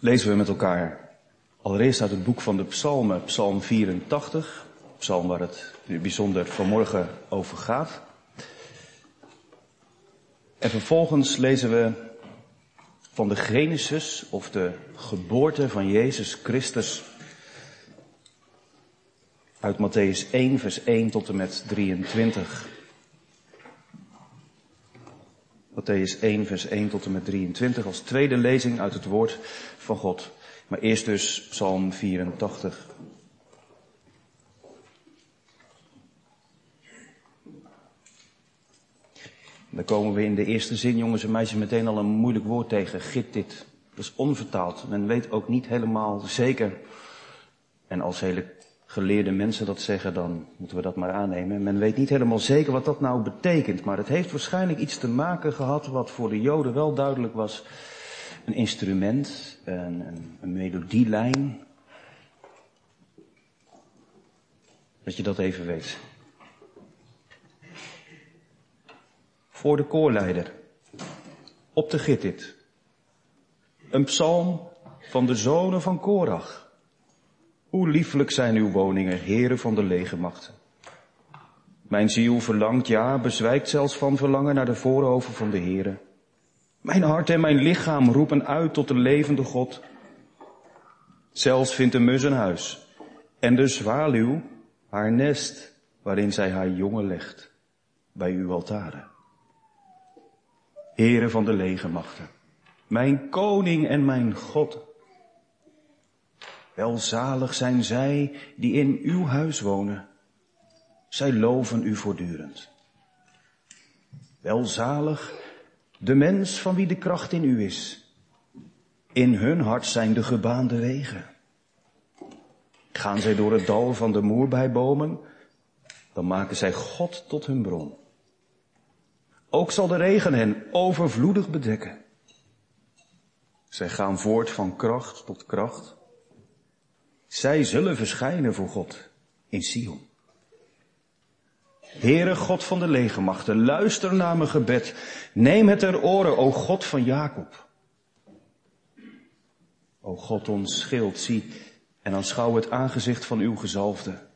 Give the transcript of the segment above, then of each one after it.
lezen we met elkaar allereerst uit het boek van de Psalmen, Psalm 84, psalm waar het bijzonder vanmorgen over gaat. En vervolgens lezen we van de Genesis of de geboorte van Jezus Christus uit Matthäus 1, vers 1 tot en met 23. Matthäus 1, vers 1 tot en met 23 als tweede lezing uit het woord van God. Maar eerst dus Psalm 84. Dan komen we in de eerste zin, jongens en meisjes, meteen al een moeilijk woord tegen. Gittit. Dat is onvertaald. Men weet ook niet helemaal zeker. En als hele geleerde mensen dat zeggen, dan moeten we dat maar aannemen. Men weet niet helemaal zeker wat dat nou betekent, maar het heeft waarschijnlijk iets te maken gehad wat voor de Joden wel duidelijk was. Een instrument, een, een, een melodielijn. Dat je dat even weet. Voor de koorleider. Op de Gittit. Een psalm van de zonen van Korach. Hoe lieflijk zijn uw woningen, heren van de legermachten. Mijn ziel verlangt, ja, bezwijkt zelfs van verlangen naar de voorhoven van de heren. Mijn hart en mijn lichaam roepen uit tot de levende God. Zelfs vindt de mus een huis en de zwaluw haar nest waarin zij haar jongen legt bij uw altaren. Heren van de legermachten, mijn koning en mijn God. Welzalig zijn zij die in uw huis wonen. Zij loven u voortdurend. Welzalig de mens van wie de kracht in u is. In hun hart zijn de gebaande wegen. Gaan zij door het dal van de moerbijbomen, dan maken zij God tot hun bron. Ook zal de regen hen overvloedig bedekken. Zij gaan voort van kracht tot kracht. Zij zullen verschijnen voor God in Sion. Heere God van de legermachten, luister naar mijn gebed. Neem het ter oren, o God van Jacob. O God, ons schild, zie en aanschouw het aangezicht van uw gezalfde.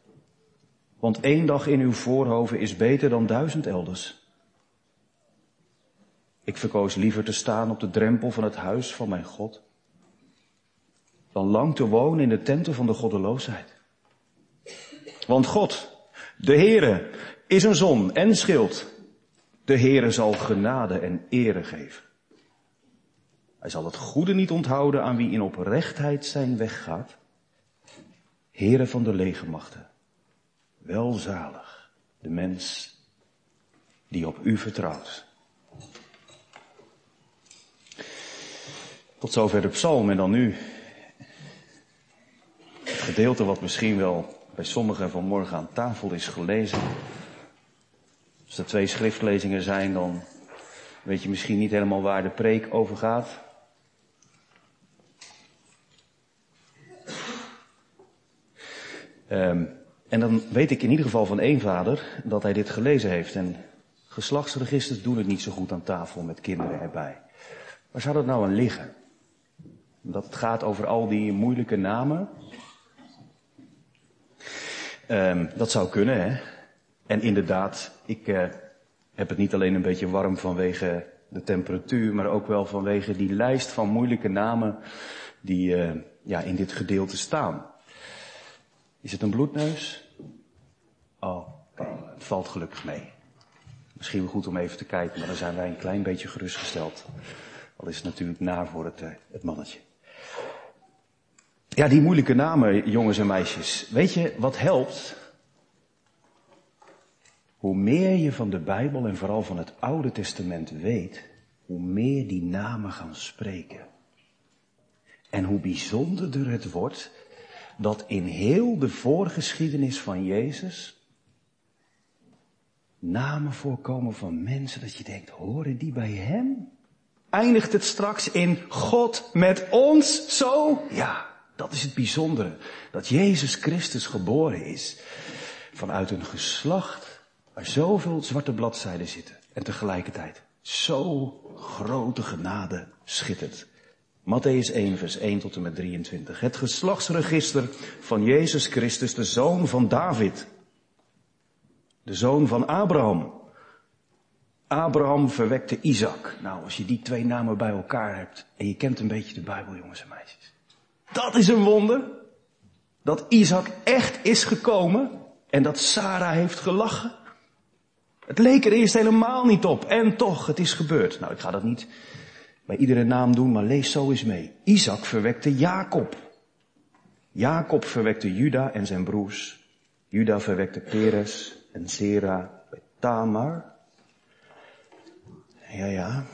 Want één dag in uw voorhoven is beter dan duizend elders. Ik verkoos liever te staan op de drempel van het huis van mijn God, dan lang te wonen in de tenten van de goddeloosheid. Want God, de Heere, is een zon en schild. De Heere zal genade en ere geven. Hij zal het goede niet onthouden aan wie in oprechtheid zijn weg gaat. Van de legermachten, welzalig de mens die op u vertrouwt. Tot zover de psalm en dan nu het gedeelte wat misschien wel bij sommigen vanmorgen aan tafel is gelezen. Als er twee schriftlezingen zijn, dan weet je misschien niet helemaal waar de preek over gaat. Um, en dan weet ik in ieder geval van één vader dat hij dit gelezen heeft. En geslachtsregisters doen het niet zo goed aan tafel met kinderen erbij. Waar zou dat nou aan liggen? Dat het gaat over al die moeilijke namen. Um, dat zou kunnen, hè. En inderdaad, ik uh, heb het niet alleen een beetje warm vanwege de temperatuur, maar ook wel vanwege die lijst van moeilijke namen die uh, ja, in dit gedeelte staan. Is het een bloedneus? Oh, het valt gelukkig mee. Misschien goed om even te kijken, maar dan zijn wij een klein beetje gerustgesteld. Al is het natuurlijk naar voor het, uh, het mannetje. Ja, die moeilijke namen, jongens en meisjes. Weet je wat helpt? Hoe meer je van de Bijbel en vooral van het Oude Testament weet, hoe meer die namen gaan spreken. En hoe bijzonderder het wordt dat in heel de voorgeschiedenis van Jezus namen voorkomen van mensen dat je denkt, horen die bij hem? Eindigt het straks in God met ons zo? Ja, dat is het bijzondere. Dat Jezus Christus geboren is vanuit een geslacht Waar zoveel zwarte bladzijden zitten. En tegelijkertijd zo grote genade schittert Matthäus 1, vers 1 tot en met 23. Het geslachtsregister van Jezus Christus, de zoon van David. De zoon van Abraham. Abraham verwekte Isaac. Nou, als je die twee namen bij elkaar hebt en je kent een beetje de Bijbel, jongens en meisjes. Dat is een wonder. Dat Isaac echt is gekomen en dat Sarah heeft gelachen. Het leek er eerst helemaal niet op en toch, het is gebeurd. Nou, ik ga dat niet bij iedere naam doen, maar lees zo eens mee. Isaac verwekte Jacob. Jacob verwekte Juda en zijn broers. Juda verwekte Peres en Zera bij Tamar. Ja, ja.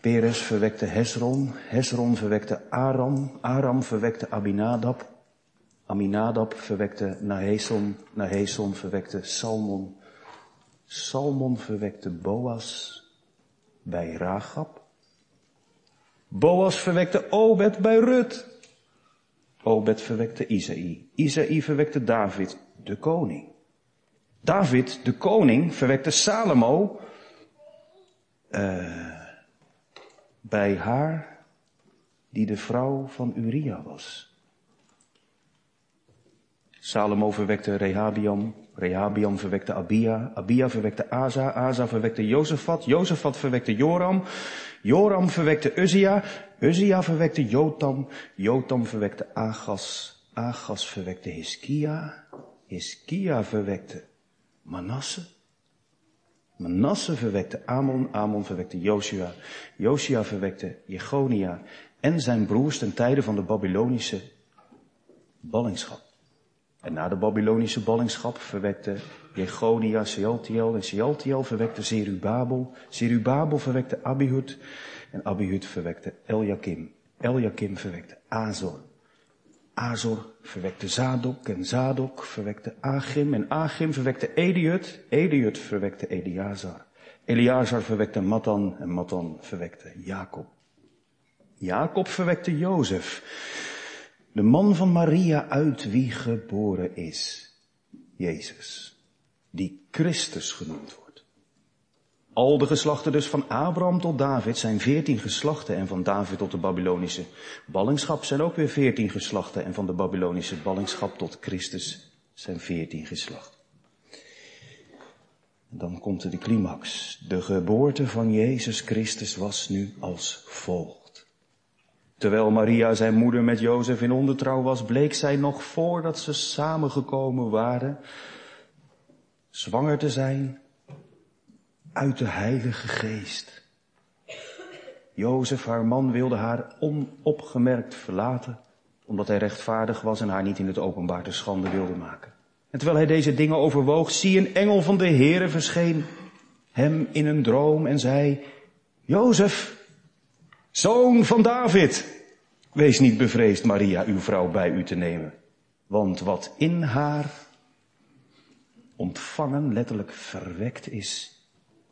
Peres verwekte Hesron. Hesron verwekte Aram. Aram verwekte Abinadab. Aminadab verwekte Naheson. Naheson verwekte Salmon. Salmon verwekte Boas bij Ragab. Boas verwekte Obed bij Rut. Obed verwekte Isaï. Isaï verwekte David, de koning. David, de koning, verwekte Salomo uh, bij haar die de vrouw van Uria was. Salomo verwekte Rehabiam, Rehabiam verwekte Abia, Abia verwekte Asa, Asa verwekte Jozefat, Jozefat verwekte Joram, Joram verwekte Uzia, Uzia verwekte Jotam, Jotam verwekte Agas, Agas verwekte Hiskia, Hiskia verwekte Manasse, Manasse verwekte Amon, Amon verwekte Josia, Josia verwekte Jegonia en zijn broers ten tijde van de Babylonische ballingschap. En na de Babylonische ballingschap verwekte Jegonia Sealtiel en Sealtiel verwekte Zerubabel. Zerubabel verwekte Abihud en Abihud verwekte Eljakim. Eljakim verwekte Azor. Azor verwekte Zadok en Zadok verwekte Agim en Agim verwekte Eliud. Eliud verwekte Eliazar. Eliazar verwekte Matan en Matan verwekte Jacob. Jacob verwekte Jozef. De man van Maria uit wie geboren is. Jezus. Die Christus genoemd wordt. Al de geslachten dus van Abraham tot David zijn veertien geslachten en van David tot de Babylonische ballingschap zijn ook weer veertien geslachten en van de Babylonische ballingschap tot Christus zijn veertien geslachten. Dan komt er de climax. De geboorte van Jezus Christus was nu als volgt. Terwijl Maria zijn moeder met Jozef in ondertrouw was, bleek zij nog voordat ze samengekomen waren, zwanger te zijn uit de Heilige Geest. Jozef, haar man, wilde haar onopgemerkt verlaten, omdat hij rechtvaardig was en haar niet in het openbaar te schande wilde maken. En terwijl hij deze dingen overwoog, zie een engel van de Heere verscheen hem in een droom en zei, Jozef, zoon van David, wees niet bevreesd Maria, uw vrouw, bij u te nemen. Want wat in haar ontvangen, letterlijk verwekt is,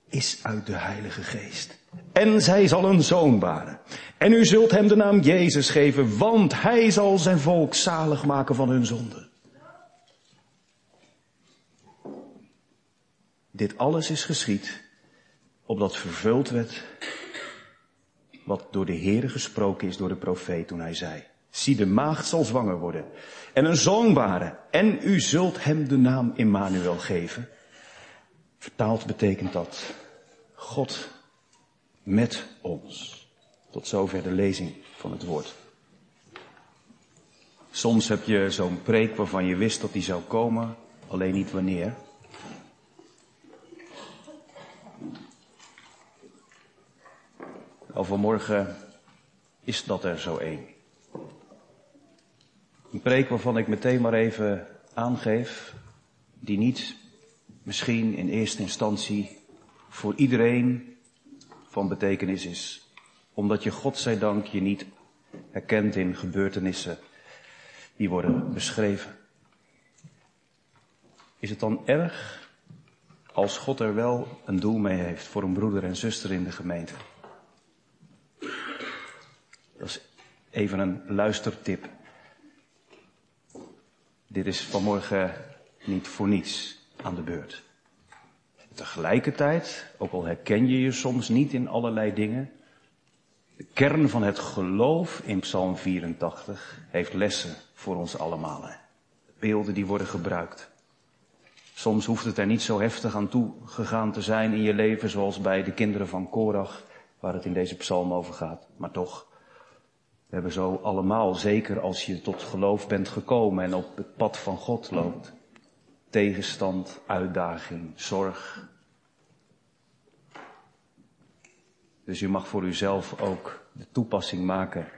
is uit de Heilige Geest. En zij zal een zoon baren. En u zult hem de naam Jezus geven, want hij zal zijn volk zalig maken van hun zonden. Dit alles is geschied, opdat vervuld werd wat door de Heere gesproken is door de profeet toen hij zei, zie de maagd zal zwanger worden en een zoon baren en u zult hem de naam Immanuel geven. Vertaald betekent dat God met ons. Tot zover de lezing van het woord. Soms heb je zo'n preek waarvan je wist dat die zou komen, alleen niet wanneer. Vanmorgen is dat er zo één. Een preek waarvan ik meteen maar even aangeef, die niet misschien in eerste instantie voor iedereen van betekenis is, omdat je godzijdank je niet herkent in gebeurtenissen die worden beschreven. Is het dan erg als God er wel een doel mee heeft voor een broeder en zuster in de gemeente? Dat is even een luistertip. Dit is vanmorgen niet voor niets aan de beurt. Tegelijkertijd, ook al herken je je soms niet in allerlei dingen, De kern van het geloof in Psalm 84 heeft lessen voor ons allemaal. Beelden die worden gebruikt. Soms hoeft het er niet zo heftig aan toe gegaan te zijn in je leven zoals bij de kinderen van Korach, waar het in deze psalm over gaat. Maar toch, we hebben zo allemaal, zeker als je tot geloof bent gekomen en op het pad van God loopt, tegenstand, uitdaging, zorg. Dus u mag voor uzelf ook de toepassing maken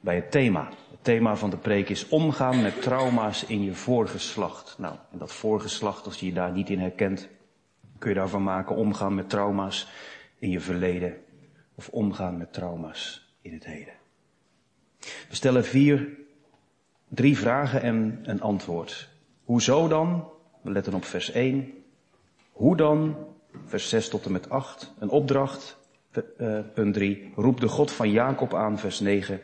bij het thema. Het thema van de preek is omgaan met trauma's in je voorgeslacht. Nou, en dat voorgeslacht, als je je daar niet in herkent, kun je daarvan maken omgaan met trauma's in je verleden of omgaan met trauma's in het heden. We stellen vier, drie vragen en een antwoord. Hoezo dan? We letten op vers 1. Hoe dan? Vers 6 tot en met 8. Een opdracht. Uh, punt 3. Roep de God van Jacob aan. Vers 9.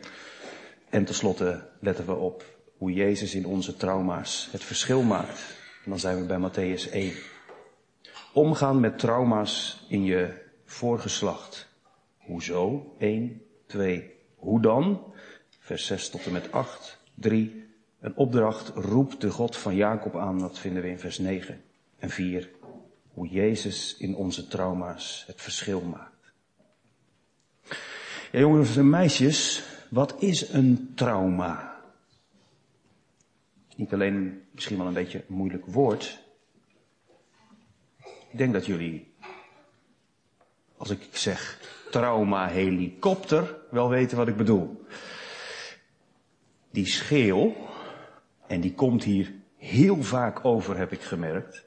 En tenslotte letten we op hoe Jezus in onze trauma's het verschil maakt. En dan zijn we bij Matthäus 1. Omgaan met trauma's in je voorgeslacht. Hoezo? 1, 2. Hoe dan? Vers 6 tot en met 8. 3. Een opdracht, roep de God van Jacob aan, dat vinden we in vers 9. En 4. Hoe Jezus in onze trauma's het verschil maakt. Ja, jongens en meisjes, wat is een trauma? Niet alleen misschien wel een beetje een moeilijk woord. Ik denk dat jullie, als ik zeg trauma helikopter, wel weten wat ik bedoel. Die scheel, en die komt hier heel vaak over, heb ik gemerkt.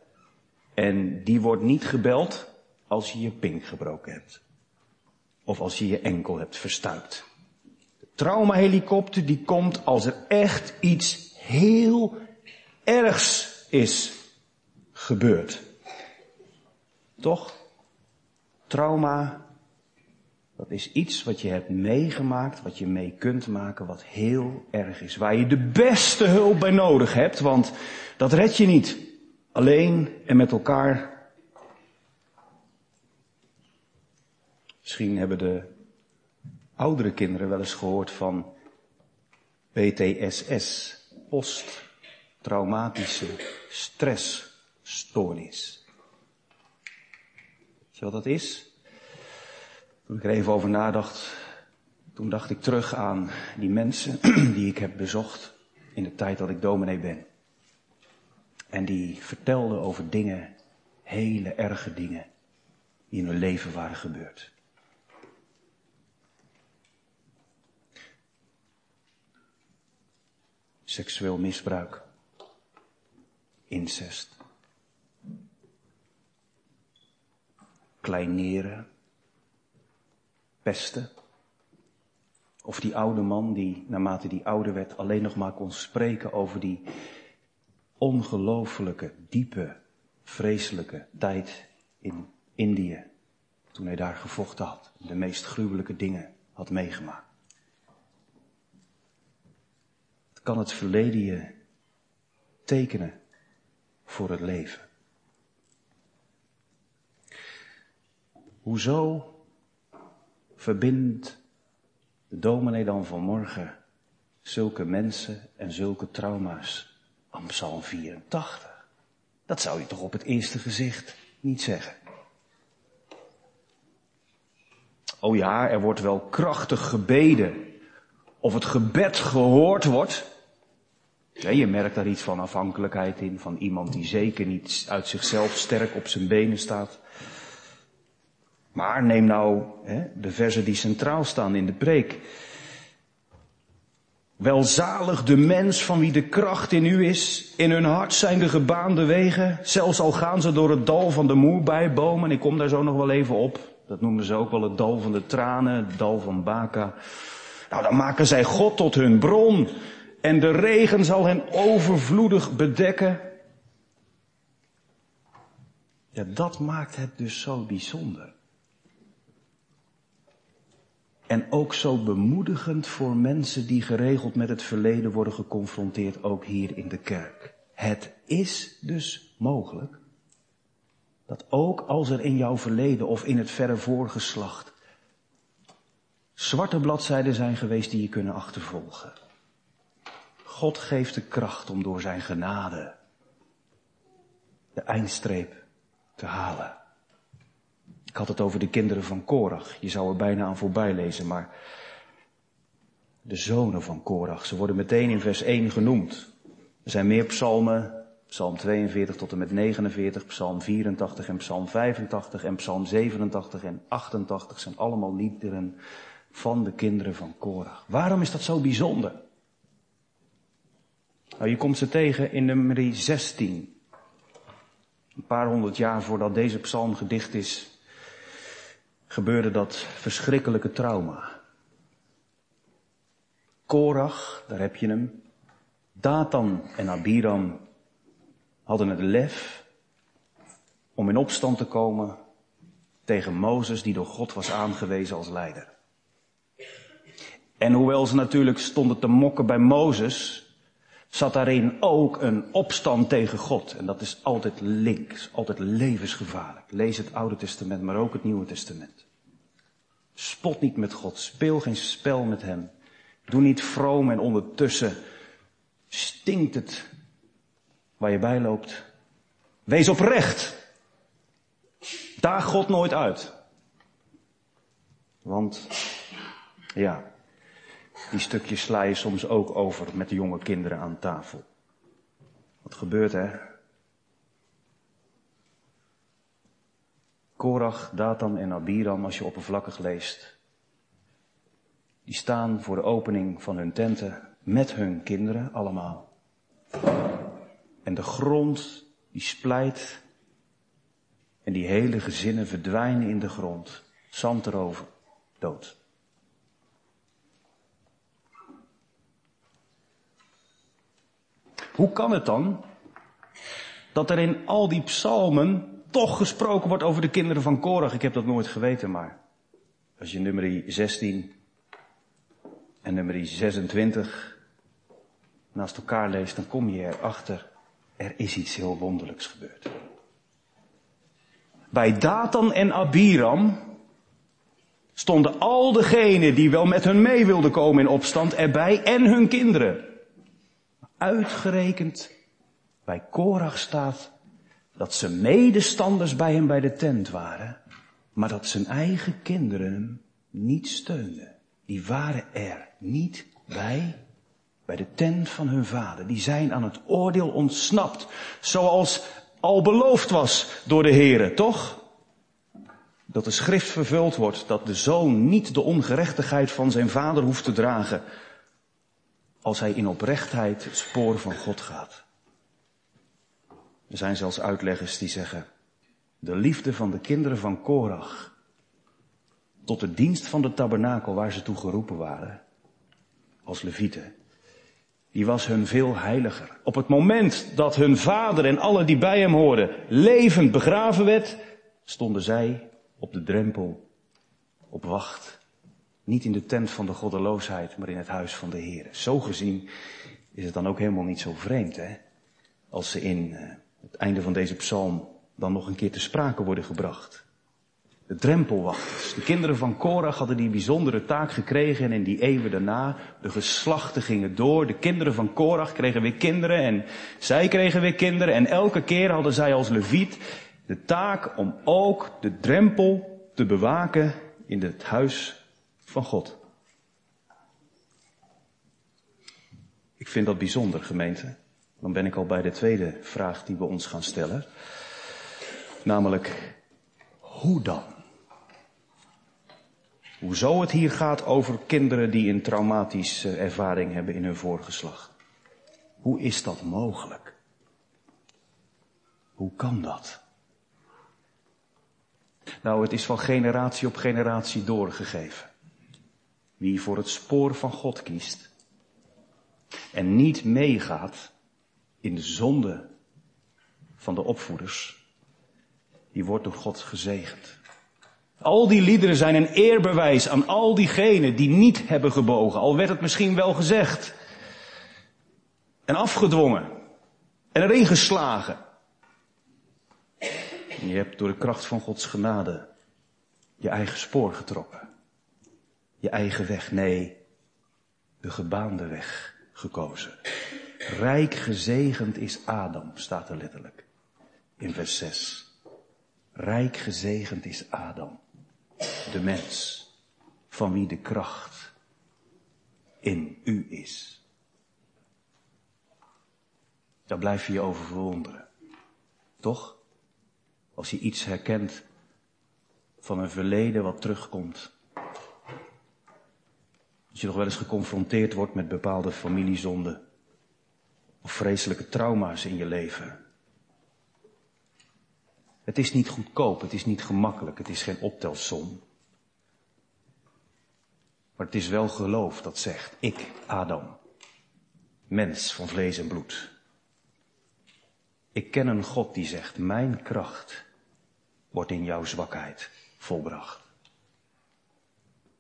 En die wordt niet gebeld als je je pink gebroken hebt. Of als je je enkel hebt verstuikt. De traumahelikopter die komt als er echt iets heel ergs is gebeurd. Toch? Trauma, dat is iets wat je hebt meegemaakt, wat je mee kunt maken, wat heel erg is. Waar je de beste hulp bij nodig hebt, want dat red je niet. Alleen en met elkaar. Misschien hebben de oudere kinderen wel eens gehoord van PTSS, posttraumatische stressstoornis. Weet je wat dat is? Toen ik er even over nadacht, toen dacht ik terug aan die mensen die ik heb bezocht in de tijd dat ik dominee ben. En die vertelden over dingen, hele erge dingen, die in hun leven waren gebeurd. Seksueel misbruik, incest, kleineren, pesten. Of die oude man die, naarmate die ouder werd, alleen nog maar kon spreken over die ongelooflijke, diepe, vreselijke tijd in Indië. Toen hij daar gevochten had. De meest gruwelijke dingen had meegemaakt. Het kan het verleden je tekenen voor het leven. Hoezo verbindt de dominee dan vanmorgen zulke mensen en zulke trauma's aan Psalm 84? Dat zou je toch op het eerste gezicht niet zeggen. Oh ja, er wordt wel krachtig gebeden. Of het gebed gehoord wordt. Je merkt daar iets van afhankelijkheid in, van iemand die zeker niet uit zichzelf sterk op zijn benen staat. Maar neem nou hè, de versen die centraal staan in de preek. Welzalig de mens van wie de kracht in u is. In hun hart zijn de gebaande wegen. Zelfs al gaan ze door het dal van de moerbijbomen. Ik kom daar zo nog wel even op. Dat noemden ze ook wel het dal van de tranen, het dal van Baka. Nou, dan maken zij God tot hun bron. En de regen zal hen overvloedig bedekken. Ja, dat maakt het dus zo bijzonder. En ook zo bemoedigend voor mensen die geregeld met het verleden worden geconfronteerd, ook hier in de kerk. Het is dus mogelijk dat ook als er in jouw verleden of in het verre voorgeslacht zwarte bladzijden zijn geweest die je kunnen achtervolgen. God geeft de kracht om door zijn genade de eindstreep te halen. Ik had het over de kinderen van Korach. Je zou er bijna aan voorbij lezen, maar de zonen van Korach, ze worden meteen in vers 1 genoemd. Er zijn meer psalmen, psalm 42 tot en met 49, psalm 84 en psalm 85 en psalm 87 en 88 zijn allemaal liederen van de kinderen van Korach. Waarom is dat zo bijzonder? Nou, je komt ze tegen in nummer 16. Een paar honderd jaar voordat deze psalm gedicht is, gebeurde dat verschrikkelijke trauma. Korach, daar heb je hem. Datan en Abiram hadden het lef om in opstand te komen tegen Mozes die door God was aangewezen als leider. En hoewel ze natuurlijk stonden te mokken bij Mozes, zat daarin ook een opstand tegen God. En dat is altijd links, altijd levensgevaarlijk. Lees het Oude Testament, maar ook het Nieuwe Testament. Spot niet met God, speel geen spel met Hem. Doe niet vroom en ondertussen stinkt het waar je bij loopt. Wees oprecht. Daag God nooit uit. Want, ja, die stukjes sla je soms ook over met de jonge kinderen aan tafel. Wat gebeurt er? Korach, Datan en Abiram, als je oppervlakkig leest, die staan voor de opening van hun tenten met hun kinderen allemaal. En de grond die splijt en die hele gezinnen verdwijnen in de grond. Zand erover, dood. Hoe kan het dan dat er in al die psalmen toch gesproken wordt over de kinderen van Korach? Ik heb dat nooit geweten, maar als je nummer 16 en nummer 26 naast elkaar leest, dan kom je erachter, er is iets heel wonderlijks gebeurd. Bij Datan en Abiram stonden al degenen die wel met hun mee wilden komen in opstand erbij en hun kinderen. Uitgerekend bij Korach staat dat ze medestanders bij hem bij de tent waren, maar dat zijn eigen kinderen hem niet steunden. Die waren er niet bij, bij de tent van hun vader. Die zijn aan het oordeel ontsnapt, zoals al beloofd was door de Here, toch? Dat de schrift vervuld wordt, dat de zoon niet de ongerechtigheid van zijn vader hoeft te dragen, als hij in oprechtheid het spoor van God gaat. Er zijn zelfs uitleggers die zeggen, de liefde van de kinderen van Korach tot de dienst van de tabernakel waar ze toe geroepen waren, als levieten, die was hun veel heiliger. Op het moment dat hun vader en alle die bij hem hoorden levend begraven werd, stonden zij op de drempel op wacht. Niet in de tent van de goddeloosheid, maar in het huis van de Heer. Zo gezien is het dan ook helemaal niet zo vreemd, hè? Als ze in eh, het einde van deze psalm dan nog een keer te sprake worden gebracht. De drempelwachters. De kinderen van Korach hadden die bijzondere taak gekregen en in die eeuwen daarna, de geslachten gingen door. De kinderen van Korach kregen weer kinderen en zij kregen weer kinderen en elke keer hadden zij als leviet de taak om ook de drempel te bewaken in het huis van God. Ik vind dat bijzonder, gemeente. Dan ben ik al bij de tweede vraag die we ons gaan stellen. Namelijk, hoe dan? Hoezo het hier gaat over kinderen die een traumatische ervaring hebben in hun voorgeslacht. Hoe is dat mogelijk? Hoe kan dat? Nou, het is van generatie op generatie doorgegeven. Wie voor het spoor van God kiest en niet meegaat in de zonde van de opvoeders, die wordt door God gezegend. Al die liederen zijn een eerbewijs aan al diegenen die niet hebben gebogen, al werd het misschien wel gezegd. En afgedwongen. En erin geslagen. je hebt door de kracht van Gods genade je eigen spoor getrokken. Je eigen weg. Nee, de gebaande weg gekozen. Rijk gezegend is Adam, staat er letterlijk. In vers 6. Rijk gezegend is Adam, de mens, van wie de kracht in u is. Daar blijf je je over verwonderen. Toch? Als je iets herkent van een verleden wat terugkomt. Als je nog wel eens geconfronteerd wordt met bepaalde familiezonden. Of vreselijke trauma's in je leven. Het is niet goedkoop, het is niet gemakkelijk, het is geen optelsom. Maar het is wel geloof dat zegt, ik, Adam, mens van vlees en bloed. Ik ken een God die zegt, mijn kracht wordt in jouw zwakheid volbracht.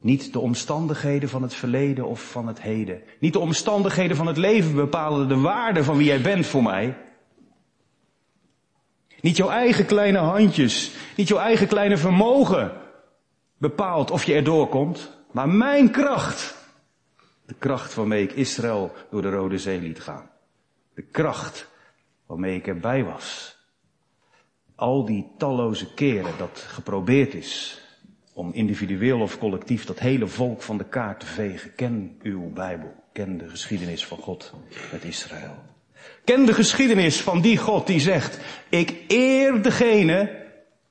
Niet de omstandigheden van het verleden of van het heden. Niet de omstandigheden van het leven bepalen de waarde van wie jij bent voor mij. Niet jouw eigen kleine handjes, niet jouw eigen kleine vermogen bepaalt of je erdoor komt, maar mijn kracht. De kracht waarmee ik Israël door de Rode Zee liet gaan. De kracht waarmee ik erbij was. Al die talloze keren dat geprobeerd is om individueel of collectief dat hele volk van de kaart te vegen. Ken uw Bijbel. Ken de geschiedenis van God met Israël. Ken de geschiedenis van die God die zegt, ik eer degene,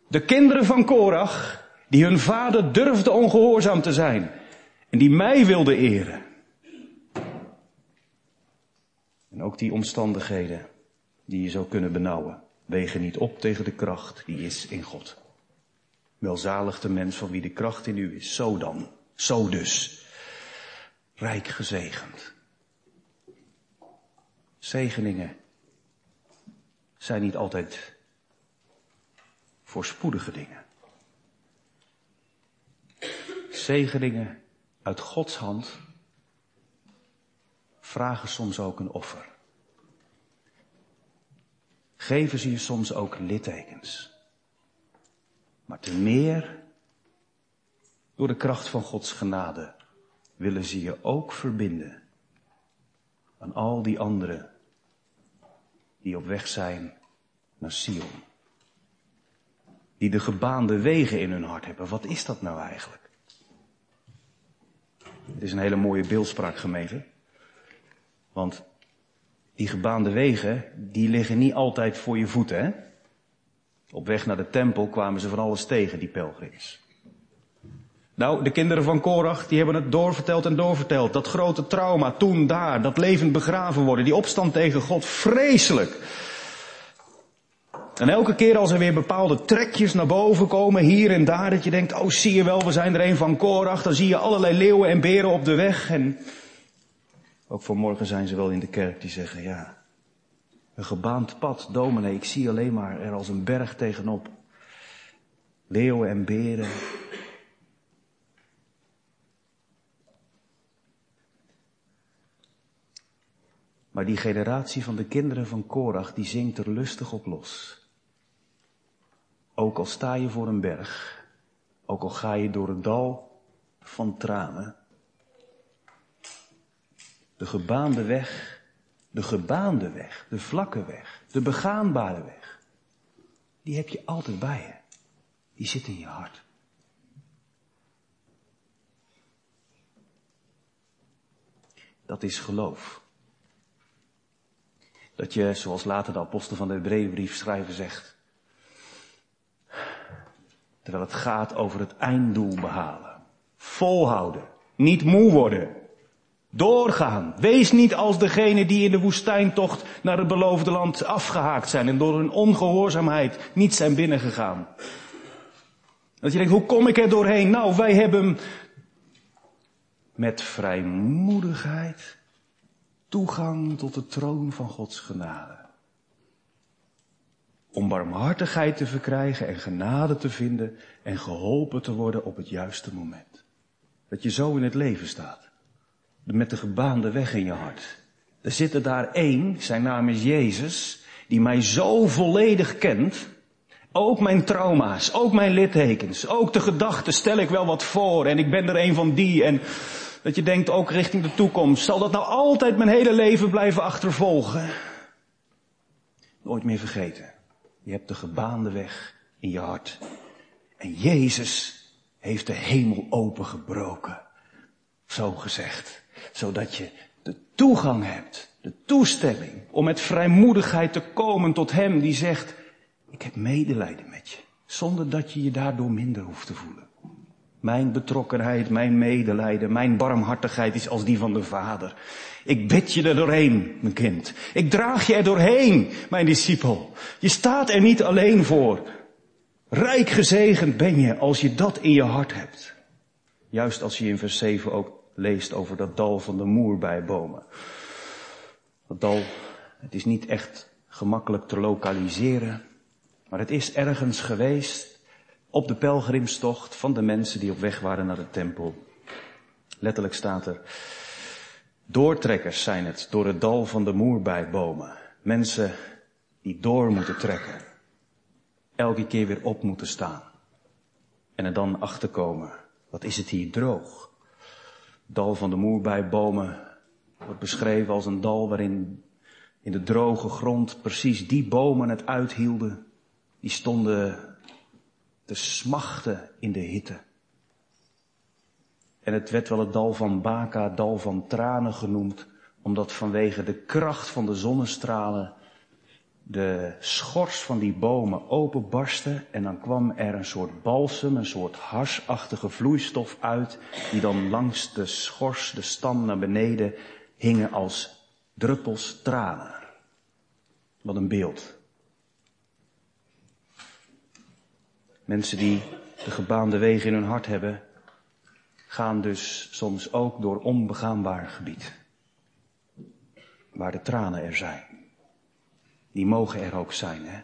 de kinderen van Korach, die hun vader durfde ongehoorzaam te zijn en die mij wilde eren. En ook die omstandigheden die je zou kunnen benauwen, wegen niet op tegen de kracht die is in God. Welzalig de mens van wie de kracht in u is. Zo dan, zo dus. Rijk gezegend. Zegeningen zijn niet altijd voorspoedige dingen. Zegeningen uit Gods hand vragen soms ook een offer. Geven ze je soms ook littekens. Maar te meer door de kracht van Gods genade willen ze je ook verbinden aan al die anderen die op weg zijn naar Sion. Die de gebaande wegen in hun hart hebben. Wat is dat nou eigenlijk? Het is een hele mooie beeldspraak gemeente. Want die gebaande wegen, die liggen niet altijd voor je voeten, hè? Op weg naar de tempel kwamen ze van alles tegen, die pelgrims. Nou, de kinderen van Korach, die hebben het doorverteld en doorverteld. Dat grote trauma, toen, daar, dat levend begraven worden, die opstand tegen God, vreselijk. En elke keer als er weer bepaalde trekjes naar boven komen, hier en daar, dat je denkt, oh zie je wel, we zijn er een van Korach, dan zie je allerlei leeuwen en beren op de weg. En ook vanmorgen zijn ze wel in de kerk die zeggen, ja, een gebaand pad, dominee, ik zie alleen maar er als een berg tegenop. Leeuwen en beren. Maar die generatie van de kinderen van Korach, die zingt er lustig op los. Ook al sta je voor een berg, ook al ga je door het dal van tranen, de gebaande weg de gebaande weg, de vlakke weg, de begaanbare weg. Die heb je altijd bij je. Die zit in je hart. Dat is geloof. Dat je, zoals later de apostel van de Hebreeënbrief schrijven zegt, terwijl het gaat over het einddoel behalen, volhouden, niet moe worden, Doorgaan. Wees niet als degene die in de woestijntocht naar het beloofde land afgehaakt zijn en door hun ongehoorzaamheid niet zijn binnengegaan. Dat je denkt, hoe kom ik er doorheen? Nou, wij hebben met vrijmoedigheid toegang tot de troon van Gods genade. Om barmhartigheid te verkrijgen en genade te vinden en geholpen te worden op het juiste moment. Dat je zo in het leven staat met de gebaande weg in je hart. Er zit daar één, zijn naam is Jezus, die mij zo volledig kent Ook mijn trauma's, ook mijn littekens, ook de gedachten stel ik wel wat voor en ik ben er een van die en dat je denkt ook richting de toekomst. Zal dat nou altijd mijn hele leven blijven achtervolgen? Nooit meer vergeten. Je hebt de gebaande weg in je hart. En Jezus heeft de hemel opengebroken. Zo gezegd. Zodat je de toegang hebt, de toestemming om met vrijmoedigheid te komen tot Hem die zegt, ik heb medelijden met je. Zonder dat je je daardoor minder hoeft te voelen. Mijn betrokkenheid, mijn medelijden, mijn barmhartigheid is als die van de Vader. Ik bid je er doorheen, mijn kind. Ik draag je er doorheen, mijn discipel. Je staat er niet alleen voor. Rijk gezegend ben je als je dat in je hart hebt. Juist als je in vers 7 ook leest over dat dal van de moerbijbomen. Dat dal, het is niet echt gemakkelijk te lokaliseren, maar het is ergens geweest op de pelgrimstocht van de mensen die op weg waren naar de tempel. Letterlijk staat er, doortrekkers zijn het door het dal van de moerbijbomen. Mensen die door moeten trekken. Elke keer weer op moeten staan. En er dan achterkomen, wat is het hier droog. Dal van de moerbijbomen wordt beschreven als een dal waarin in de droge grond precies die bomen het uithielden. Die stonden te smachten in de hitte. En het werd wel het dal van Baka, dal van tranen genoemd, omdat vanwege de kracht van de zonnestralen de schors van die bomen openbarstte en dan kwam er een soort balsem, een soort harsachtige vloeistof uit, die dan langs de schors, de stam naar beneden hingen als druppels tranen. Wat een beeld. Mensen die de gebaande wegen in hun hart hebben, gaan dus soms ook door onbegaanbaar gebied. Waar de tranen er zijn. Die mogen er ook zijn, hè?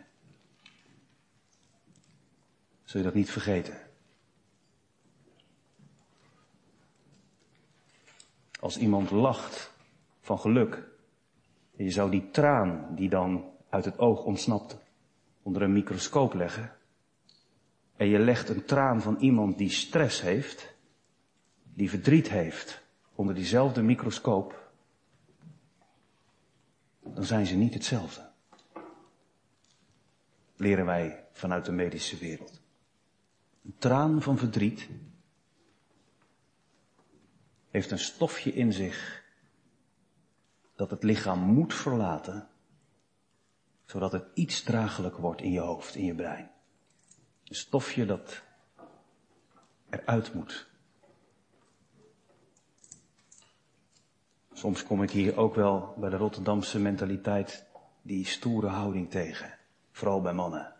Zul je dat niet vergeten? Als iemand lacht van geluk, en je zou die traan die dan uit het oog ontsnapt onder een microscoop leggen, en je legt een traan van iemand die stress heeft, die verdriet heeft, onder diezelfde microscoop, dan zijn ze niet hetzelfde. Leren wij vanuit de medische wereld. Een traan van verdriet heeft een stofje in zich dat het lichaam moet verlaten, zodat het iets draaglijk wordt in je hoofd, in je brein. Een stofje dat eruit moet. Soms kom ik hier ook wel bij de Rotterdamse mentaliteit die stoere houding tegen. Vooral bij mannen.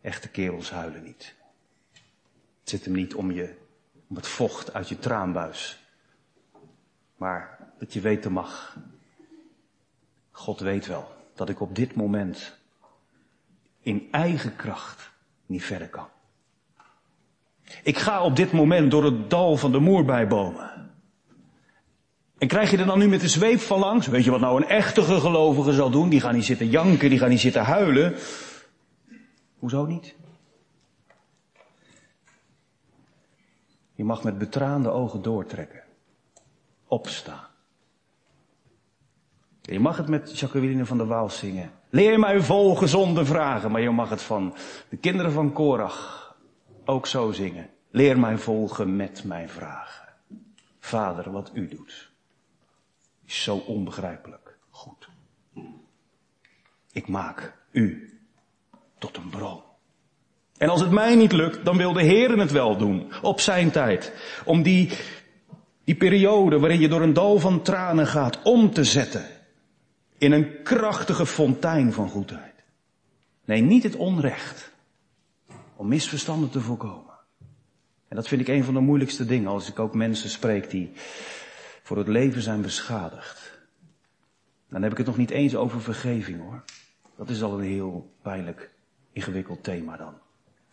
Echte kerels huilen niet. Het zit hem niet om je, om het vocht uit je traanbuis. Maar dat je weten mag. God weet wel dat ik op dit moment in eigen kracht niet verder kan. Ik ga op dit moment door het dal van de moerbijbomen. En krijg je er dan nu met de zweep van langs? Weet je wat nou een echte gelovige zal doen? Die gaan niet zitten janken, die gaan niet zitten huilen. Hoezo niet? Je mag met betraande ogen doortrekken. Opstaan. Je mag het met Jacqueline van der Waal zingen. Leer mij vol gezonde vragen, maar je mag het van de kinderen van Korach ook zo zingen. Leer mij volgen met mijn vragen. Vader, wat u doet, is zo onbegrijpelijk goed. Ik maak u tot een bron. En als het mij niet lukt, dan wil de Heer het wel doen, op zijn tijd. Om die, die periode waarin je door een dal van tranen gaat om te zetten in een krachtige fontein van goedheid. Nee, niet het onrecht. Om misverstanden te voorkomen. En dat vind ik een van de moeilijkste dingen als ik ook mensen spreek die voor het leven zijn beschadigd. Dan heb ik het nog niet eens over vergeving hoor. Dat is al een heel pijnlijk, ingewikkeld thema dan.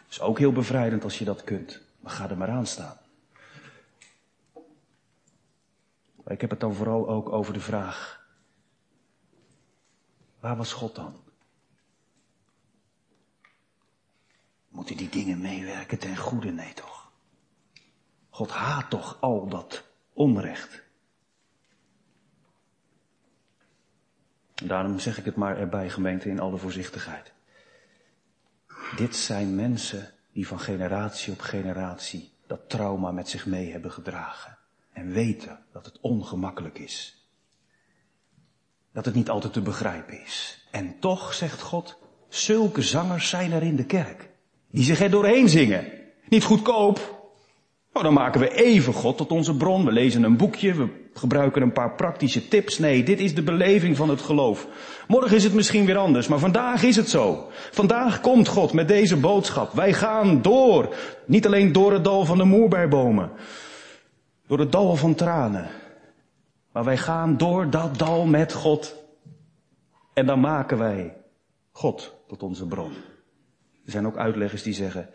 Is ook heel bevrijdend als je dat kunt. Maar ga er maar aan staan. Maar ik heb het dan vooral ook over de vraag, Waar was God dan? Moeten die dingen meewerken ten goede? Nee toch? God haat toch al dat onrecht. Daarom zeg ik het maar erbij, gemeente, in alle voorzichtigheid. Dit zijn mensen die van generatie op generatie dat trauma met zich mee hebben gedragen. En weten dat het ongemakkelijk is. Dat het niet altijd te begrijpen is. En toch, zegt God, zulke zangers zijn er in de kerk. Die zich er doorheen zingen. Niet goedkoop. Oh, dan maken we even God tot onze bron. We lezen een boekje, we gebruiken een paar praktische tips. Nee, dit is de beleving van het geloof. Morgen is het misschien weer anders, maar vandaag is het zo. Vandaag komt God met deze boodschap. Wij gaan door. Niet alleen door het dal van de moerbijbomen. Door het dal van tranen. Maar wij gaan door dat dal met God. En dan maken wij God tot onze bron. Er zijn ook uitleggers die zeggen,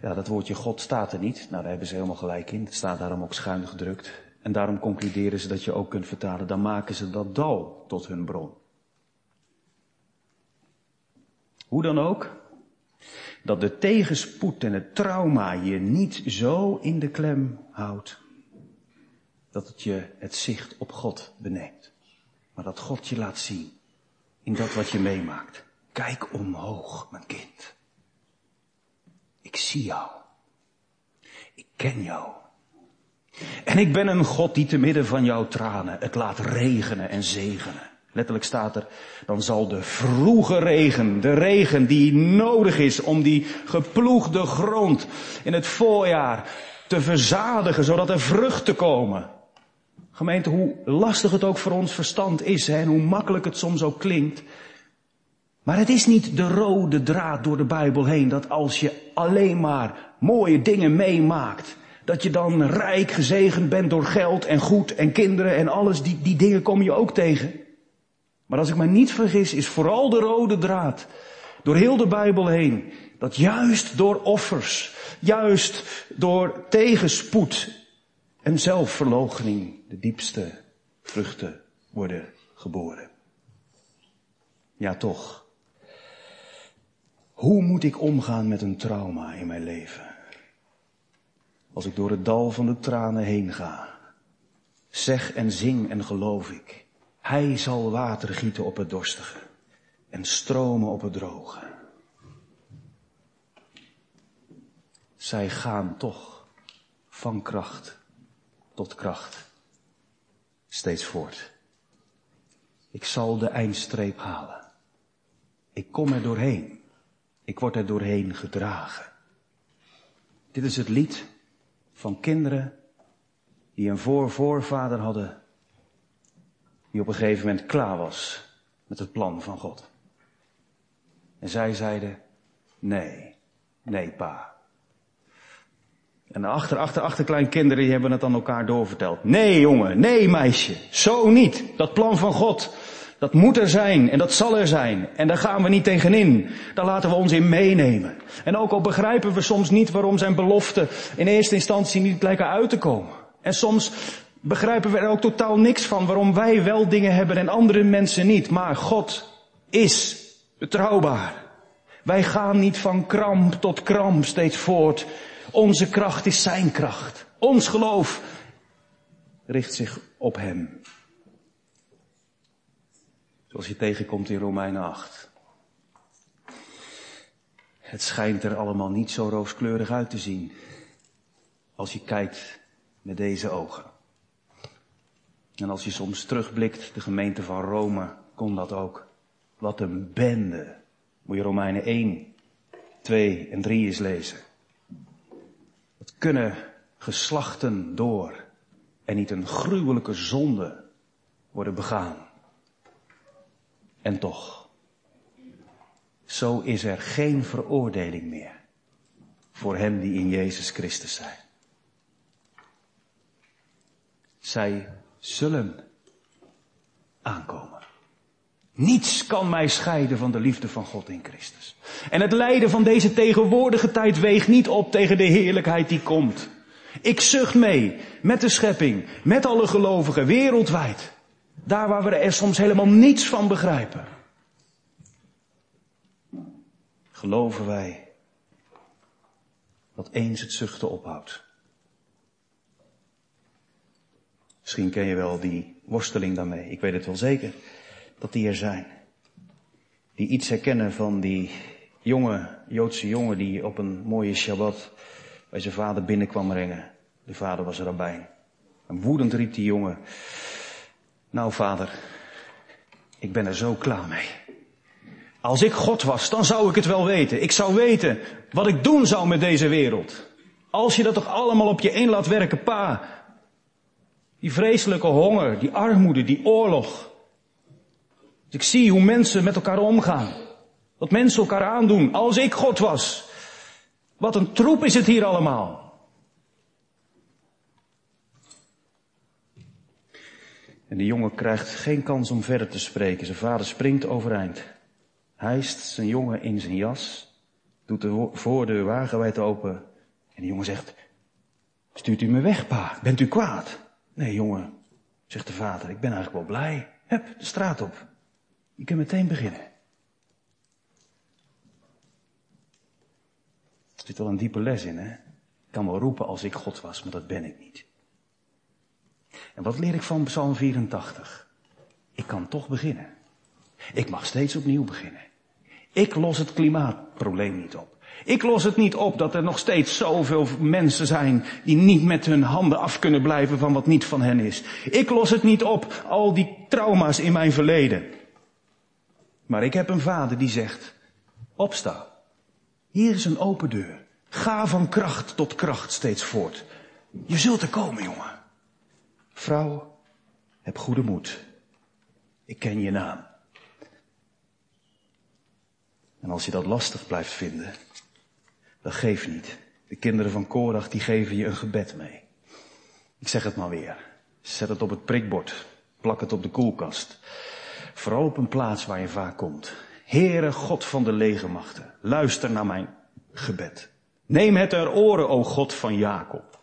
ja, dat woordje God staat er niet. Nou, daar hebben ze helemaal gelijk in. Het staat daarom ook schuin gedrukt. En daarom concluderen ze dat je ook kunt vertalen, dan maken ze dat dal tot hun bron. Hoe dan ook, dat de tegenspoed en het trauma je niet zo in de klem houdt, dat het je het zicht op God beneemt. Maar dat God je laat zien in dat wat je meemaakt. Kijk omhoog, mijn kind. Ik zie jou. Ik ken jou. En ik ben een God die te midden van jouw tranen het laat regenen en zegenen. Letterlijk staat er, dan zal de vroege regen, de regen die nodig is om die geploegde grond in het voorjaar te verzadigen, zodat er vruchten komen. Gemeente, hoe lastig het ook voor ons verstand is hè, en hoe makkelijk het soms ook klinkt. Maar het is niet de rode draad door de Bijbel heen dat als je alleen maar mooie dingen meemaakt, dat je dan rijk gezegend bent door geld en goed en kinderen en alles, die, die dingen kom je ook tegen. Maar als ik me niet vergis, is vooral de rode draad door heel de Bijbel heen, dat juist door offers, juist door tegenspoed en zelfverloochening de diepste vruchten worden geboren. Ja, toch. Hoe moet ik omgaan met een trauma in mijn leven? Als ik door het dal van de tranen heen ga, zeg en zing en geloof ik. Hij zal water gieten op het dorstige en stromen op het droge. Zij gaan toch van kracht tot kracht steeds voort. Ik zal de eindstreep halen. Ik kom er doorheen. Ik word er doorheen gedragen. Dit is het lied van kinderen die een voorvoorvader hadden, die op een gegeven moment klaar was met het plan van God. En zij zeiden, nee, nee pa. En de achter, achter, achterkleinkinderen die hebben het aan elkaar doorverteld. Nee jongen, nee meisje, zo niet. Dat plan van God, dat moet er zijn en dat zal er zijn. En daar gaan we niet tegenin. Daar laten we ons in meenemen. En ook al begrijpen we soms niet waarom zijn beloften in eerste instantie niet lijken uit te komen. En soms begrijpen we er ook totaal niks van waarom wij wel dingen hebben en andere mensen niet. Maar God is betrouwbaar. Wij gaan niet van kramp tot kramp steeds voort. Onze kracht is zijn kracht. Ons geloof richt zich op hem. Zoals je tegenkomt in Romeinen 8. Het schijnt er allemaal niet zo rooskleurig uit te zien. Als je kijkt met deze ogen. En als je soms terugblikt, de gemeente van Rome kon dat ook. Wat een bende. Moet je Romeinen 1, 2 en 3 eens lezen. Wat kunnen geslachten door en niet een gruwelijke zonde worden begaan. En toch, zo is er geen veroordeling meer voor hen die in Jezus Christus zijn. Zij zullen aankomen. Niets kan mij scheiden van de liefde van God in Christus. En het lijden van deze tegenwoordige tijd weegt niet op tegen de heerlijkheid die komt. Ik zucht mee met de schepping, met alle gelovigen wereldwijd. Daar waar we er soms helemaal niets van begrijpen. Geloven wij dat eens het zuchten ophoudt. Misschien ken je wel die worsteling daarmee. Ik weet het wel zeker dat die er zijn. Die iets herkennen van die jonge Joodse jongen die op een mooie Shabbat bij zijn vader binnenkwam brengen. De vader was erbij. En woedend riep die jongen, nou vader, ik ben er zo klaar mee. Als ik God was, dan zou ik het wel weten. Ik zou weten wat ik doen zou met deze wereld. Als je dat toch allemaal op je in laat werken, pa. Die vreselijke honger, die armoede, die oorlog. Dus ik zie hoe mensen met elkaar omgaan. Wat mensen elkaar aandoen. Als ik God was. Wat een troep is het hier allemaal. En de jongen krijgt geen kans om verder te spreken. Zijn vader springt overeind. Hijst zijn jongen in zijn jas. Doet de voordeur wagenwijd open. En de jongen zegt, stuurt u me weg, pa? Bent u kwaad? Nee, jongen, zegt de vader, ik ben eigenlijk wel blij. Hup, de straat op. Je kunt meteen beginnen. Er zit wel een diepe les in, hè? Ik kan wel roepen als ik God was, maar dat ben ik niet. En wat leer ik van Psalm 84? Ik kan toch beginnen. Ik mag steeds opnieuw beginnen. Ik los het klimaatprobleem niet op. Ik los het niet op dat er nog steeds zoveel mensen zijn die niet met hun handen af kunnen blijven van wat niet van hen is. Ik los het niet op, al die trauma's in mijn verleden. Maar ik heb een vader die zegt, opsta. Hier is een open deur. Ga van kracht tot kracht steeds voort. Je zult er komen, jongen. Vrouw, heb goede moed. Ik ken je naam. En als je dat lastig blijft vinden, dan geef niet. De kinderen van Korach, die geven je een gebed mee. Ik zeg het maar weer. Zet het op het prikbord. Plak het op de koelkast. Vooral op een plaats waar je vaak komt. Heere God van de legermachten, luister naar mijn gebed. Neem het ter oren, o God van Jacob.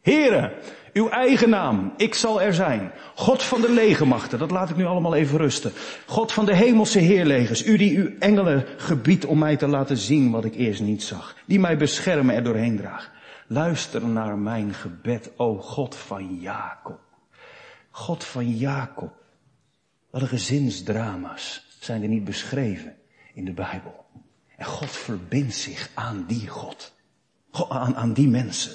Heere, uw eigen naam, ik zal er zijn. God van de legermachten, dat laat ik nu allemaal even rusten. God van de hemelse heerlegers, u die uw engelen gebiedt om mij te laten zien wat ik eerst niet zag. Die mij beschermen er doorheen draagt. Luister naar mijn gebed, o God van Jacob. God van Jacob. Wat gezinsdrama's zijn er niet beschreven in de Bijbel. En God verbindt zich aan die God. Aan, aan die mensen.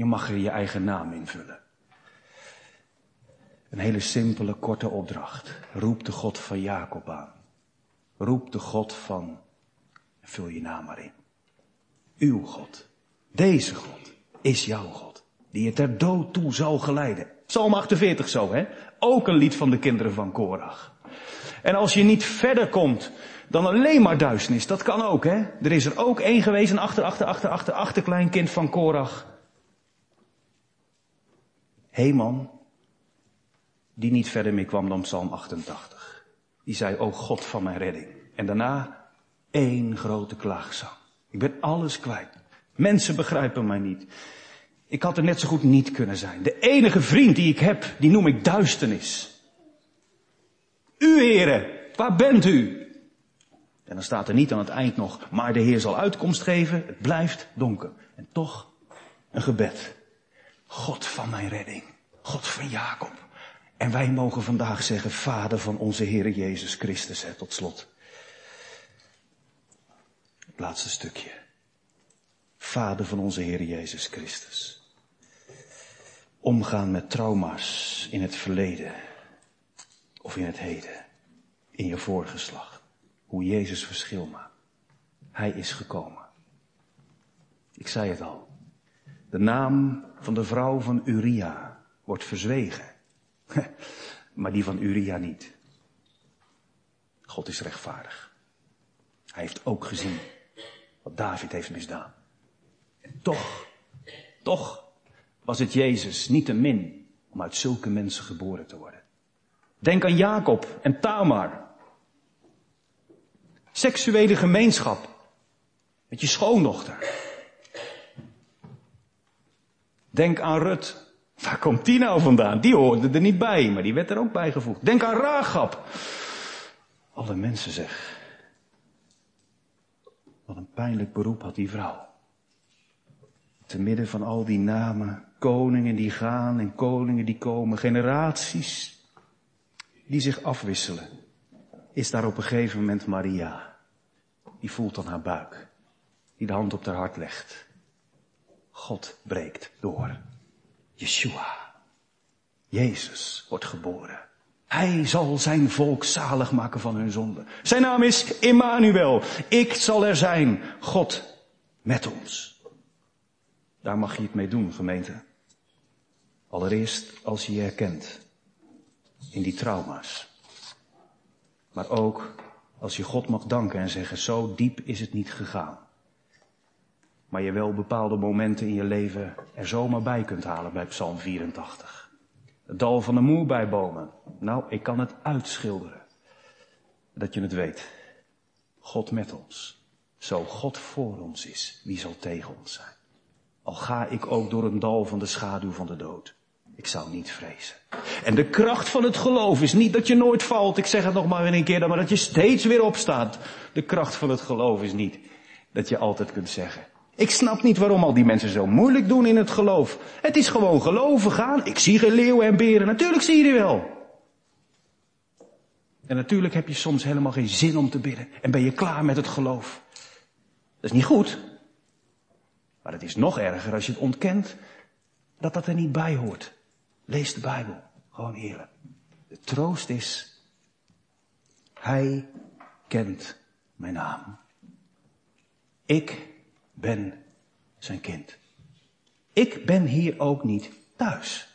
Je mag er je eigen naam invullen. Een hele simpele, korte opdracht. Roep de God van Jacob aan. Roep de God van, vul je naam maar in. Uw God, deze God, is jouw God. Die je ter dood toe zal geleiden. Psalm 48 zo, hè? Ook een lied van de kinderen van Korach. En als je niet verder komt dan alleen maar duisternis, dat kan ook, hè? Er is er ook één geweest, een achter, achter, achter, achter, achterkleinkind van Korach. Heeman, die niet verder meer kwam dan Psalm 88. Die zei, o God van mijn redding. En daarna één grote klaagzang. Ik ben alles kwijt. Mensen begrijpen mij niet. Ik had er net zo goed niet kunnen zijn. De enige vriend die ik heb, die noem ik duisternis. U heren, waar bent u? En dan staat er niet aan het eind nog, maar de Heer zal uitkomst geven. Het blijft donker. En toch een gebed. God van mijn redding. God van Jacob. En wij mogen vandaag zeggen, Vader van onze Heer Jezus Christus, hè, tot slot. Het laatste stukje. Vader van onze Heer Jezus Christus. Omgaan met trauma's in het verleden of in het heden, in je voorgeslacht. Hoe Jezus verschil maakt. Hij is gekomen. Ik zei het al. De naam van de vrouw van Uria wordt verzwegen. maar die van Uria niet. God is rechtvaardig. Hij heeft ook gezien wat David heeft misdaan. En toch, toch was het Jezus niet te min om uit zulke mensen geboren te worden. Denk aan Jacob en Tamar. Seksuele gemeenschap met je schoondochter. Denk aan Rut. Waar komt die nou vandaan? Die hoorde er niet bij, maar die werd er ook bijgevoegd. Denk aan Ragab. Alle mensen zeg. Wat een pijnlijk beroep had die vrouw. Te midden van al die namen, koningen die gaan en koningen die komen, generaties die zich afwisselen, is daar op een gegeven moment Maria. Die voelt dan haar buik, die de hand op haar hart legt. God breekt door. Yeshua. Jezus wordt geboren. Hij zal zijn volk zalig maken van hun zonde. Zijn naam is Immanuel. Ik zal er zijn. God met ons. Daar mag je het mee doen, gemeente. Allereerst als je je herkent in die trauma's. Maar ook als je God mag danken en zeggen, zo diep is het niet gegaan. Maar je wel bepaalde momenten in je leven er zomaar bij kunt halen bij Psalm 84. Het dal van de moerbijbomen. Nou, ik kan het uitschilderen. Dat je het weet. God met ons. Zo God voor ons is, wie zal tegen ons zijn? Al ga ik ook door een dal van de schaduw van de dood. Ik zou niet vrezen. En de kracht van het geloof is niet dat je nooit valt. Ik zeg het nog maar weer een keer, maar dat je steeds weer opstaat. De kracht van het geloof is niet dat je altijd kunt zeggen. Ik snap niet waarom al die mensen zo moeilijk doen in het geloof. Het is gewoon geloven gaan. Ik zie geen leeuwen en beren. Natuurlijk zie je die wel. En natuurlijk heb je soms helemaal geen zin om te bidden. En ben je klaar met het geloof. Dat is niet goed. Maar het is nog erger als je het ontkent dat dat er niet bij hoort. Lees de Bijbel. Gewoon eerlijk. De troost is, Hij kent mijn naam. Ik ben zijn kind. Ik ben hier ook niet thuis.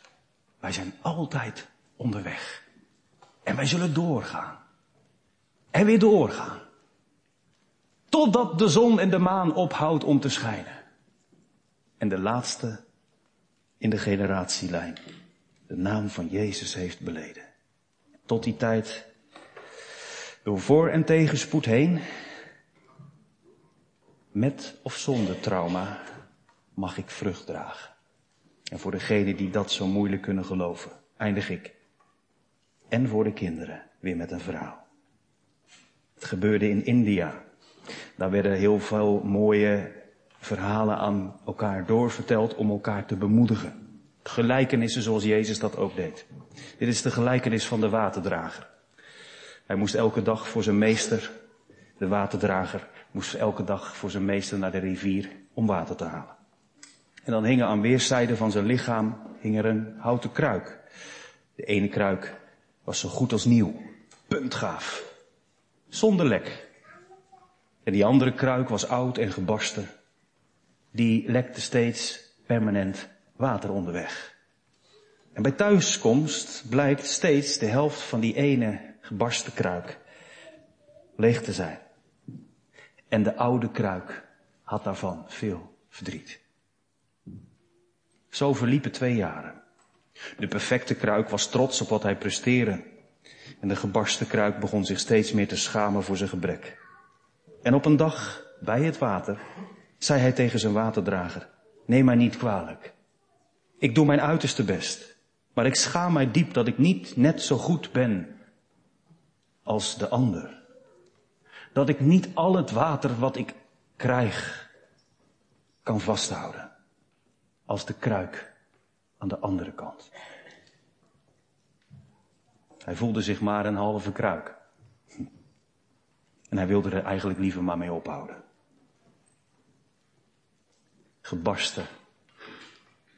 Wij zijn altijd onderweg. En wij zullen doorgaan. En weer doorgaan. Totdat de zon en de maan ophoudt om te schijnen. En de laatste in de generatielijn de naam van Jezus heeft beleden. Tot die tijd, door voor- en tegenspoed heen, met of zonder trauma, mag ik vrucht dragen. En voor degenen die dat zo moeilijk kunnen geloven, eindig ik. En voor de kinderen weer met een verhaal. Het gebeurde in India. Daar werden heel veel mooie verhalen aan elkaar doorverteld om elkaar te bemoedigen. Gelijkenissen zoals Jezus dat ook deed. Dit is de gelijkenis van de waterdrager. Hij moest elke dag voor zijn meester, de waterdrager, moest elke dag voor zijn meester naar de rivier om water te halen. En dan hingen aan weerszijden van zijn lichaam hing er een houten kruik. De ene kruik was zo goed als nieuw, puntgaaf, zonder lek. En die andere kruik was oud en gebarsten. Die lekte steeds permanent water onderweg. En bij thuiskomst blijkt steeds de helft van die ene gebarsten kruik leeg te zijn. En de oude kruik had daarvan veel verdriet. Zo verliepen twee jaren. De perfecte kruik was trots op wat hij presteerde. En de gebarsten kruik begon zich steeds meer te schamen voor zijn gebrek. En op een dag, bij het water, zei hij tegen zijn waterdrager, neem mij niet kwalijk. Ik doe mijn uiterste best. Maar ik schaam mij diep dat ik niet net zo goed ben als de ander. Dat ik niet al het water wat ik krijg kan vasthouden. Als de kruik aan de andere kant. Hij voelde zich maar een halve kruik. En hij wilde er eigenlijk liever maar mee ophouden. Gebarsten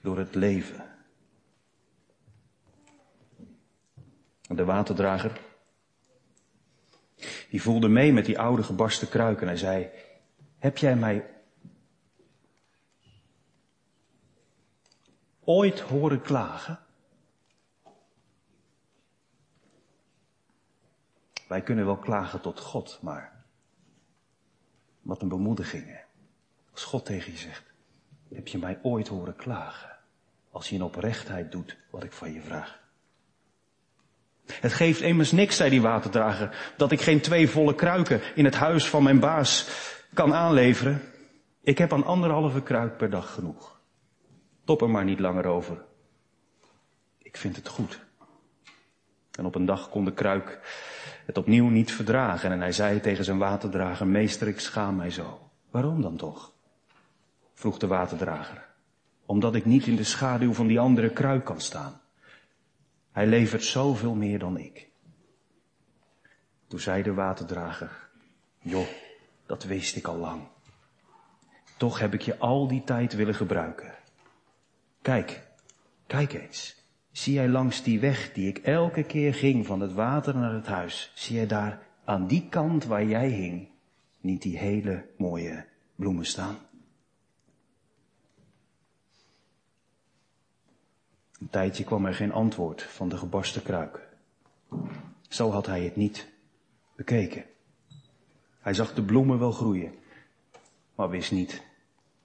door het leven. De waterdrager, die voelde mee met die oude gebarsten kruik en hij zei, heb jij mij ooit horen klagen? Wij kunnen wel klagen tot God, maar wat een bemoediging. Als God tegen je zegt, heb je mij ooit horen klagen? Als je in oprechtheid doet wat ik van je vraag. Het geeft immers niks, zei die waterdrager, dat ik geen twee volle kruiken in het huis van mijn baas kan aanleveren. Ik heb aan anderhalve kruik per dag genoeg. Top er maar niet langer over. Ik vind het goed. En op een dag kon de kruik het opnieuw niet verdragen en hij zei tegen zijn waterdrager, meester, ik schaam mij zo. Waarom dan toch? vroeg de waterdrager. Omdat ik niet in de schaduw van die andere kruik kan staan. Hij levert zoveel meer dan ik. Toen zei de waterdrager, joh, dat wist ik al lang. Toch heb ik je al die tijd willen gebruiken. Kijk, kijk eens. Zie jij langs die weg die ik elke keer ging van het water naar het huis, zie jij daar aan die kant waar jij hing, niet die hele mooie bloemen staan? Een tijdje kwam er geen antwoord van de gebarsten kruik. Zo had hij het niet bekeken. Hij zag de bloemen wel groeien, maar wist niet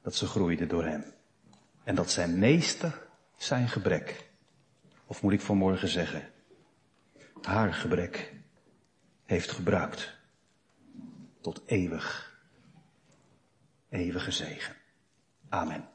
dat ze groeiden door hem. En dat zijn meester zijn gebrek, of moet ik vanmorgen zeggen, haar gebrek, heeft gebruikt tot eeuwig, eeuwige zegen. Amen.